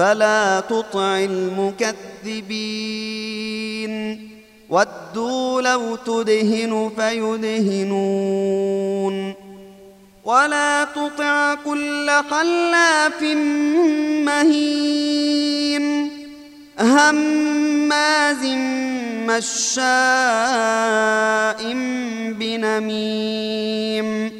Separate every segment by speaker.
Speaker 1: فلا تطع المكذبين. ودوا لو تدهن فيدهنون. ولا تطع كل حلاف مهين. هماز مشاء بنميم.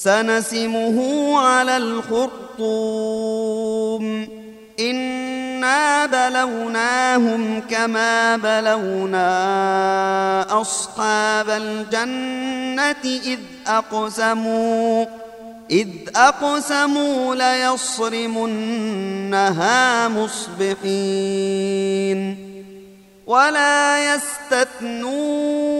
Speaker 1: سنسمه على الخرطوم. إنا بلوناهم كما بلونا أصحاب الجنة إذ أقسموا إذ أقسموا ليصرمنها مصبحين. ولا يستثنون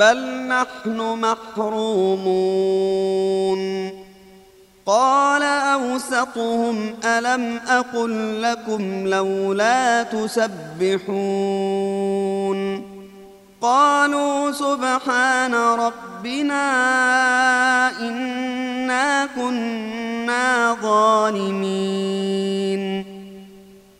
Speaker 1: بل نحن محرومون قال أوسطهم ألم أقل لكم لولا تسبحون قالوا سبحان ربنا إنا كنا ظالمين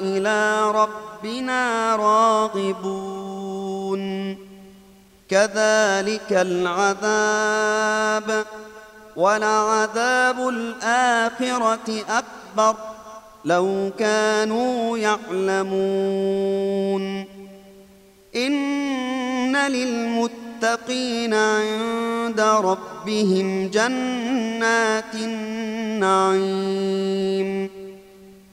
Speaker 1: إلى ربنا راغبون. كذلك العذاب ولعذاب الآخرة أكبر لو كانوا يعلمون. إن للمتقين عند ربهم جنات النعيم.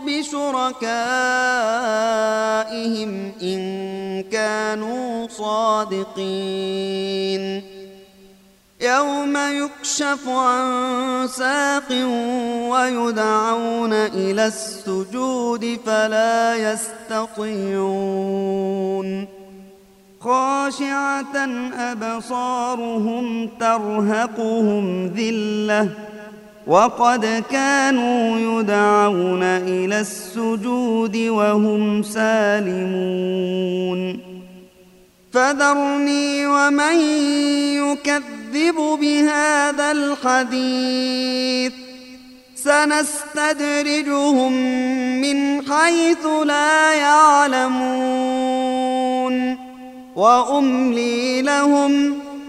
Speaker 1: بشركائهم إن كانوا صادقين. يوم يكشف عن ساق ويدعون إلى السجود فلا يستطيعون. خاشعة أبصارهم ترهقهم ذلة وقد كانوا يدعون إلى السجود وهم سالمون. فذرني ومن يكذب بهذا الحديث. سنستدرجهم من حيث لا يعلمون. وأملي لهم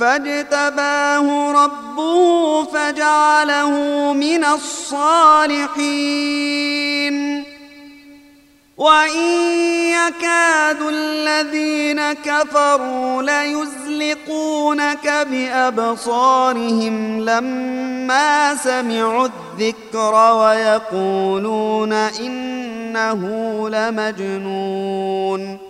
Speaker 1: فاجتباه ربه فجعله من الصالحين. وإن يكاد الذين كفروا ليزلقونك بأبصارهم لما سمعوا الذكر ويقولون إنه لمجنون.